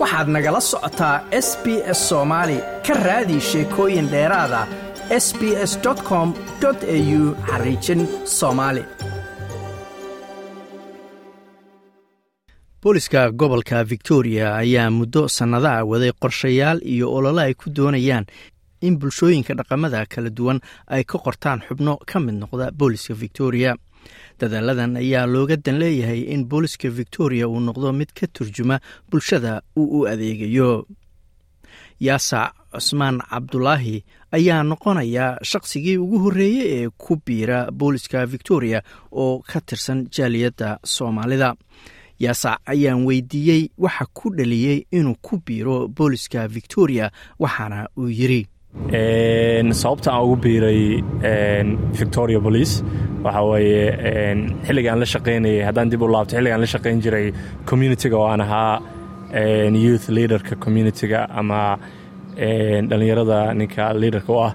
waxaad nagala socotaa s b s soomaali ka raadi sheekooyin dheeraada s b s com au xariijin soomaali booliska gobolka victoria ayaa muddo sannadaha waday qorshayaal iyo olole ay ku doonayaan in bulshooyinka dhaqamada kala duwan ay ka qortaan xubno ka mid noqda booliska victoria dadaaladan ayaa looga dan leeyahay in booliska victoria uu noqdo mid ka turjuma bulshada uu u adeegayo. Yaasac cusmaan cabdulaahi ayaa noqonaya shaqsigii ugu horreeyey ee ku biira booliska victoria oo ka tirsan jaaliyadda soomaalida. Yaasac ayaan weydiiyey waxa ku dhaliyey inuu ku biiro booliska victoria waxaana uu yidri sababta aan ugu biiray victoria police waxaa weeye xilliga aan la shaqaynayay haddaan dib u laabto xilliga aan la shaqayn jiray communitiga oo aan ahaa youth leaderka communitiga ama dhallinyarada ninka leaderka u ah.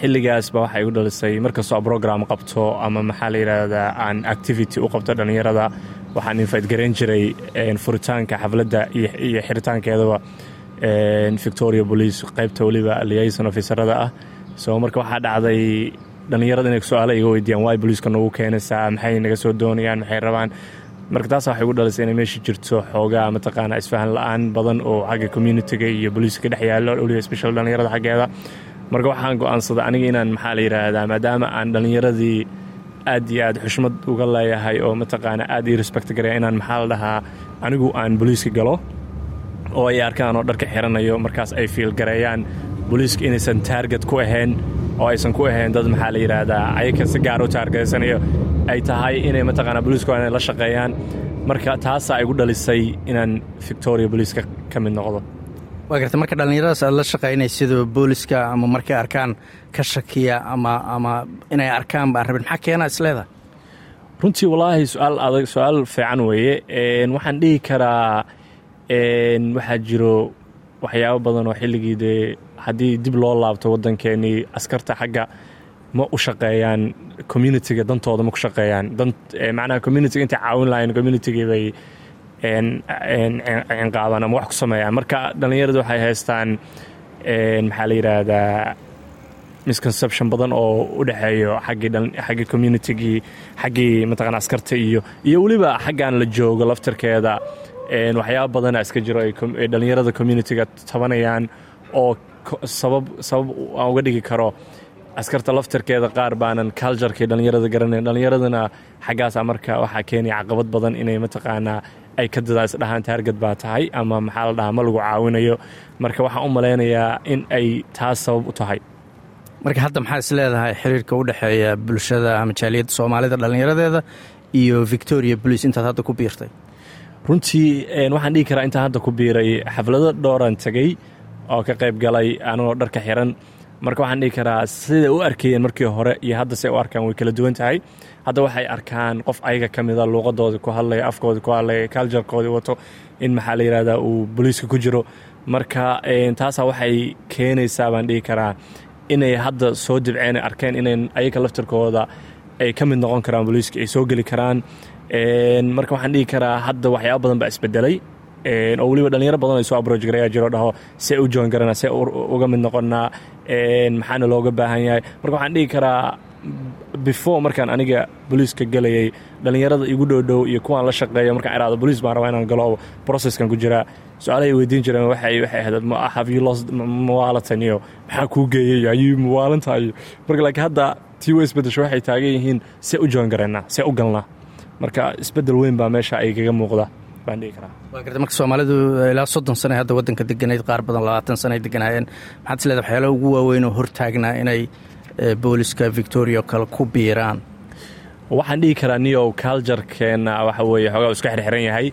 Xilligaasba waxay igu dhalisay markastoo program qabto ama maxaa la yidhaahdaa aan activity u qabto dhallinyarada waxaan garayn jiray furitaanka xafladda iyo xiritaankeedaba victoria police qaybta weliba liason officerada ah. So marka waxaa dhacday dhallinyarada inay su'aala iga weydiiyaan waay boliiska nagu keenaysaa? Maxay naga soo doonayaan? Maxay rabaan? Marka taas waxay igu dhalisay inay meesha jirto xoogaa mataqaana isfahan la'aan badan oo xagga communitiga iyo boliiska dhex yaallo weliba special dhallinyarada xaggeeda. Marka waxaan go'aansaday aniga inaan maxaa la yidhaahdaa maadaama aan dhallinyaradii aad iyo aad xushmad uga leeyahay oo mataqaana aad ii respect garaya inaan maxaa la dhahaa anigu aan boliiska galo oo ay arkaan oo dharka xiranayo markaas ay fiilgareeyaan boliiska inaysan taarget ku ahayn oo aysan ku ahayn dad maxaa la yidhaahdaa ayaka si gaar u taargetsanayo ay tahay inay mataqaana boliiska inay la shaqeeyaan. Marka taasaa igu dhalisay inaan victoria boliiska ka mid noqdo. Waa garta marka dhallinyaradaas aad la shaqaynay sida booliska ama markay arkaan ka shakiya ama ama inay arkaan baan rabin. Maxaa keena isleeda runtii wallaahi su'aal adag su'aal fiican weeye. Waxaan dhihi karaa waxaa jiro waxyaabo badan oo xilligii dee haddii dib loo laabto waddankeenii askarta xagga ma u shaqeeyaan communitiga dantooda ma ku shaqeeyaan. Macnaha communitiga intay caawin lahayn communitigii bay cinqaabaan ama wax ku sameeyaan. Marka dhallinyaradu waxay haystaan maxaa la yidhaahdaa misconception badan oo u dhexeeyo xaggii communitigii xaggii mataqana askarta iyo iyo weliba xaggan la joogo laftarkeeda waxyaaba badana iska jiro dhallinyarada communitiga tabanayaan oo sabab sabab aan uga dhigi karo askarta laftarkeeda qaar baanan culturkii dhallinyarada garanayn dhallinyaradana xaggaasa marka waxaa keenaya caqabad badan inay mataqaanaa ay ka dadaa isdhahaan taargad baa tahay ama maxaa la dhahaa ma lagu caawinayo. Marka waxaan u malaynayaa in ay taas sabab u tahay. Marka hadda maxaa is leedahay xiriirka u dhexeeya bulshada ama jaaliyadda soomaalida dhallinyaradeeda iyo victoria bolice intaad hadda ku biirtay runtii waxaan dhihi karaa intaan hadda ku biiray xaflado dhooran tegey oo ka qayb galay anagoo dharka xiran. Marka waxaan dhihi karaa siday u arkayeen markii hore iyo hadda say u arkaan way kala duwan tahay. Hadda waxay arkaan qof ayaga ka mida luuqadoodii ku hadlaya afkoodii ku hadlaya culturkoodii wato in maxaa la yidhahdaa uu boliiska ku jiro. Marka taasaa waxay keenaysaa baan dhihi karaa inay hadda soo dibceen arkeen inay ayaga laftarkooda ay ka mid noqon karaan boliiska ay soo geli karaan. Marka waxaan dhihi karaa hadda waxyaaba badan baa isbedelay. Oo weliba dhalinyaro badan ay soo abroj garaya jiro dhaho see u joon garana see uga mid noqonnaa maxaana looga baahan yahay? Marka waxaan dhihi karaa before markaan aniga boliiska gelayay dhallinyarada igu dhowdhow iyo kuwaan la shaqeeyo markaan iraado boliis baan rabaa inaan galo processkan ku jiraa su'aalahay weydiin jireen waxay ahayd have you lost mawaalatan iyo maxaa kuu geeyey ayuu mawaalantahay marka laakiin hadda tii way isbedesho waxay taagan yihiin see u joon garaynaa see u galnaa marka isbeddel weyn baa meesha ay kaga muuqda baan dhihi karaa. Waa garta marka soomaalidu ilaa soddon sane hadda waddanka deganayd qaar badan labaatan sane ay deganaayeen maxaad isleedahay waxyaalaha ugu waaweyn oo hortaagnaa inay booliska victoria kale ku biiraan? Waxaan dhihi karaa niyow culturkeenna waxa weeye xoogaa iska xirxiran yahay.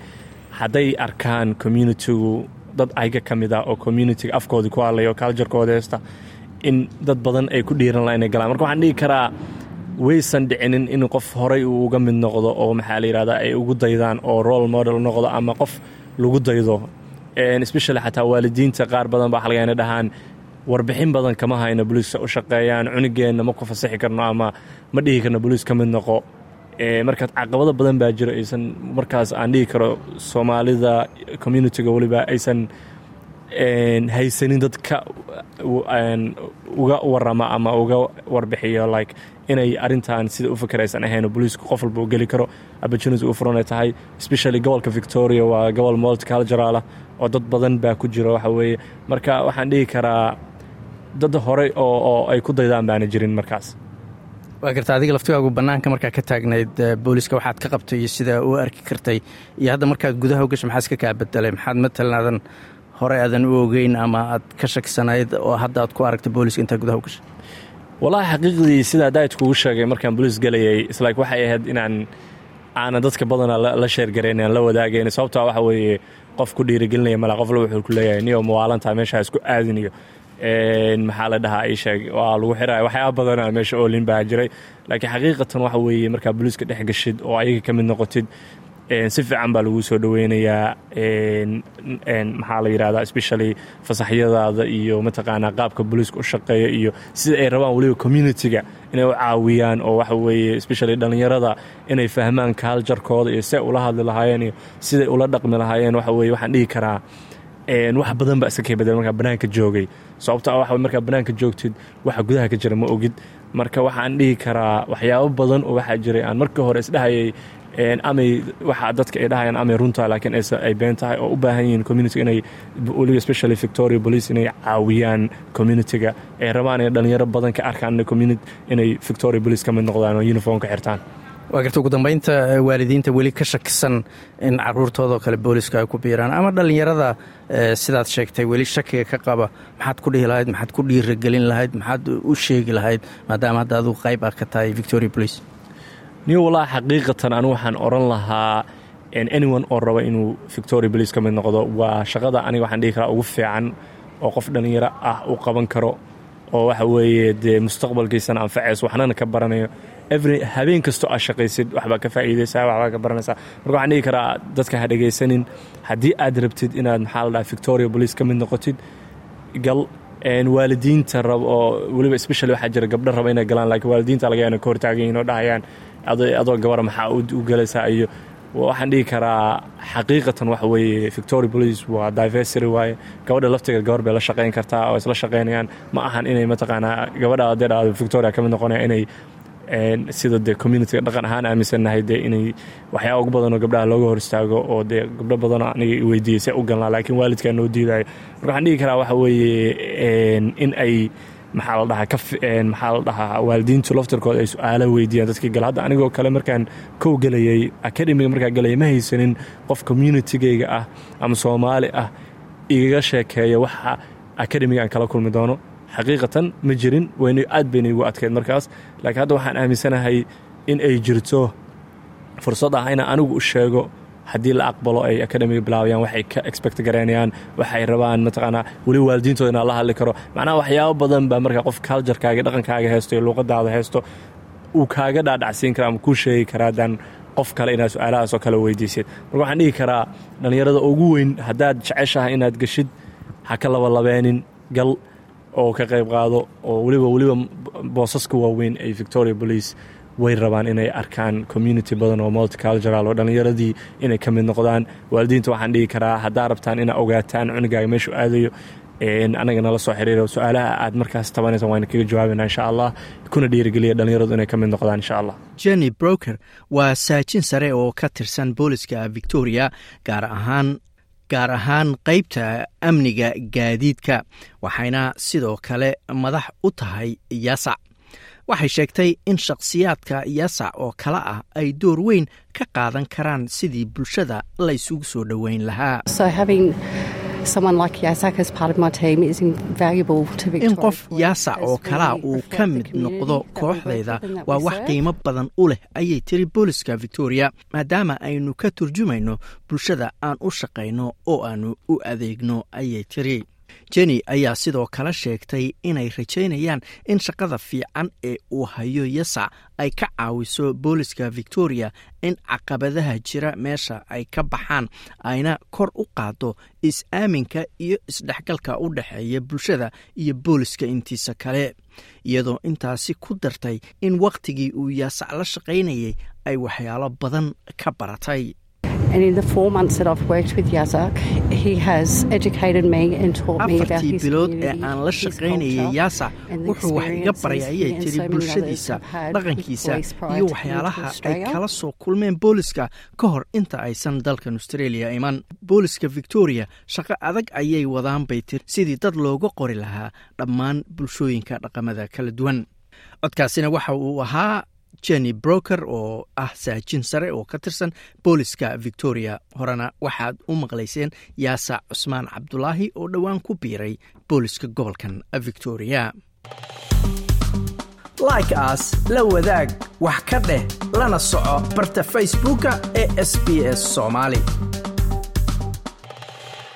Hadday arkaan communitigu dad ayaga ka mid ah oo communitiga afkoodii ku hadlaya oo heesta in dad badan ay ku dhiiran laha inay galaan. Marka waxaan dhihi karaa waysan dhicinin in qof horay uu uga mid noqdo oo maxaa la yidhahdaa ay ugu daydaan oo role model noqdo ama qof lagu daydo. Especially xataa waalidiinta qaar badan baa xalga inay dhahaan warbixin badan kama hayno boliiska u shaqeeyaan cunugeenna ma ku fasaxi karno ama ma dhihi karno boliis ka mid noqo. Marka caqabado badan baa jiro aysan markaas aan dhihi karo soomaalida communitiga weliba aysan haysanin dadka uga warama ama uga warbixiyo like inay arintan sida u fakeraysan ahayn booliisku qof walba u geli karo opportunity u furan ay tahay especially gobolka victoria waa gobol multicultural ah oo dad badan baa ku jiro waxa weeye. Marka waxaan dhihi karaa dad horey oo ay ku daydaan baana jirin markaas. Waa garta adiga laftigaagu bannaanka markaa ka taagnayd booliiska waxaad ka qabtay iyo sidaa u arki kartay. Iyo hadda markaad gudaha u gashay maxaa iska kaa bedelay maxaad matalan aadan hore aadan u ogeyn ama aad ka shaksanayd oo hadda aad ku aragtay booliiska intaa gudaha u gashay? Wallaahi xaqiiqdii sidaa daayid kugu sheegay markaan booliis galayay islike waxay ahayd inaan aanan dadka badana la sheergarayn aan la wadaagayn sababtaa waxa weeye qof ku dhiirigelinaya mala qof la wuxuu ku leeyahay niyo mawaalantaa meeshaa isku aadin maxaa la dhahaa ii sheeg waa lagu xiraya waxyaaba badana meesha oolin baa jiray. Laakiin xaqiiqatan waxa weeye markaa booliiska dhex gashid oo ayaga ka mid noqotid si fiican baa lagu soo dhoweynayaa maxaa la yidhahdaa especially fasaxyadaada iyo mataqaanaa qaabka booliiska u shaqeeya iyo sida ay rabaan weliba communitiga inay u caawiyaan oo waxa weeye especially dhallinyarada inay fahmaan kaaljarkooda iyo siday ula hadli lahaayeen iyo siday ula dhaqmi lahaayeen waxa weye waxaan dhihi karaa wax badan baa iska kay badel markaa banaanka joogay. Sababto ah waxa markaa banaanka joogtid waxa gudaha ka jira ma ogid. Marka waxaan dhihi karaa waxyaabo badan oo waxaa jiray aan markii hore isdhahayay amay waxa dadka ay dhahayaan amay runtahay laakiin ay been tahay oo u baahan yihiin community inay weliba especially victoria police inay caawiyaan communitiga ay rabaan inay dhalinyaro badan ka arkaan inay victoria police ka mid noqdaan oo uniform ka xirtaan. Waa garta ugu dambeynta waalidiinta weli ka shakisan in caruurtoodao kale booliska ay ku biiraan. Ama dhallinyarada sidaad sheegtay weli shakiga ka qaba maxaad ku dhihi lahayd maxaad ku dhiiragelin lahayd maxaad u sheegi lahayd maadaama hadda aduu qayb ah ka tahay victoria police niyo wallaahi xaqiiqatan anu waxaan oran lahaa anyone oo raba inuu victoria police ka mid noqdo waa shaqada aniga waxaan dhihi karaa ugu fiican oo qof dhallinyaro ah u qaban karo oo waxa weeye dee mustaqbalkiisana anfacayso waxnana ka baranayo every habeen kastoo aad shaqaysid waxbaa ka faa'iidaysaa waxbaa ka baranaysaa. Marka waxaan dhihi karaa dadka ha dhegaysanin haddii aad rabtid inaad maxaa la dhaha victoria police ka mid noqotid gal waalidiinta rab oo weliba specially waxaa jira gabdho raba inay galaan laakiin waalidiinta laga yaana ka hortaagan oo dhahayaan adoo gabara maxaa u galaysaa iyo waxaan dhihi karaa xaqiiqatan waxa weeye. Victoria police waa diversity waaye. Gabadha laftigeed gabar bay la shaqayn kartaa oo isla shaqaynayaan ma ahan inay mataqaanaa gabadha hadee dhahdo victoria ka mid noqonaya inay sida dee communitiga dhaqan ahaan aaminsannahay dee inay waxyaaba ugu badanoo gabdhaha looga hor istaago oo dee gabdho badanoo aniga weydiiyey se u galnaa laakiin waalidkaa noo diidayo. Marka waxaan dhihi karaa waxa weeye in ay maxaa la dhahaa maxaa la dhahaa waalidiintu laftirkooda ay su'aalo weydiiyaan dadkii gala hadda anigoo kale markaan kow gelayay academiga markaan gelayay ma haysanin qof communitigayga ah ama soomaali ah igaga sheekeeya waxa academiga aan kala kulmi doono. Xaqiiqatan ma jirin wayna aad bayna igu adkeyd markaas. Laakiin hadda waxaan aaminsanahay in ay jirto fursad ah inaan anigu u sheego haddii la aqbalo ay academiga bilaabayaan waxay ka expect garaynayaan waxay rabaan mataqaanaa weli waalidiintooda inaan la hadli karo. Macnaha waxyaabo badan baa markaa qof culturekaaga dhaqankaaga haysto iyo luuqadaada haysto uu kaaga dhaadhacsiin kara ama kuu sheegi karaa haddaan qof kale inaad su'aalahaasoo kale weydiisid. Marka waxaan dhihi karaa dhallinyarada ugu weyn haddaad jeceshahay inaad geshid ha ka labalabeenin gal oo ka qayb qaado oo weliba weliba boosaska waaweyn ay victoria police way rabaan inay arkaan community badan oo multicultural oo dhallinyaradii inay ka mid noqdaan. Waalidiinta waxaan dhihi karaa haddaa rabtaan inaa ogaataan cunugaaga meeshuu aadayo anaga nala soo xiriiro su'aalaha aad markaas tabanaysa waana kaga jawaabana insha allah. Kuna dhiirigeliya dhallinyaradu inay ka mid noqdaan insha allah. Jenny broker waa saajin sare oo ka tirsan booliska victoria gaar ahaan gaar ahaan qaybta amniga gaadiidka waxayna sidoo kale madax u tahay yasac waxay sheegtay in shakhsiyaadka yasac oo kale ah ay door weyn ka qaadan karaan sidii bulshada la ysugu soo dhoweyn lahaa. In qof yaasac oo kalaa uu ka mid noqdo kooxdayda waa wax qiimo badan u leh ayay tiri booliska victoria maadaama aynu ka turjumayno bulshada aan u shaqayno oo aanu u adeegno ayay tiri jenny ayaa sidoo kale sheegtay inay rajaynayaan in shaqada fiican ee uu hayo yasac ay ka caawiso booliska victoria in caqabadaha jira meesha ay ka baxaan ayna kor u qaado is-aaminka iyo isdhexgalka u dhexeeya bulshada iyo booliska intiisa kale. Iyadoo intaasi ku dartay in wakhtigii uu yaasac la shaqaynayay ay waxyaalo badan ka baratay afartii bilood ee aan la shaqaynayay yaasa wuxuu wax iga baray ayay tiri bulshadiisa dhaqankiisa iyo waxyaalaha ay kala soo kulmeen booliska ka hor inta aysan dalkan australia iman booliska victoria shaqo adag ayay wadaan bay tiri sidii dad looga qori lahaa dhammaan bulshooyinka dhaqamada kala duwan. Codkaasina waxa uu ahaa jenny broker oo ah saajin sare oo ka tirsan booliska victoria. Horena waxaad u maqlayseen yaasa cusmaan cabdulaahi oo dhowaan ku biiray booliska gobolkan victoria. Like aas la wadaag wax ka dheh lana soco barta facebooka ee sb s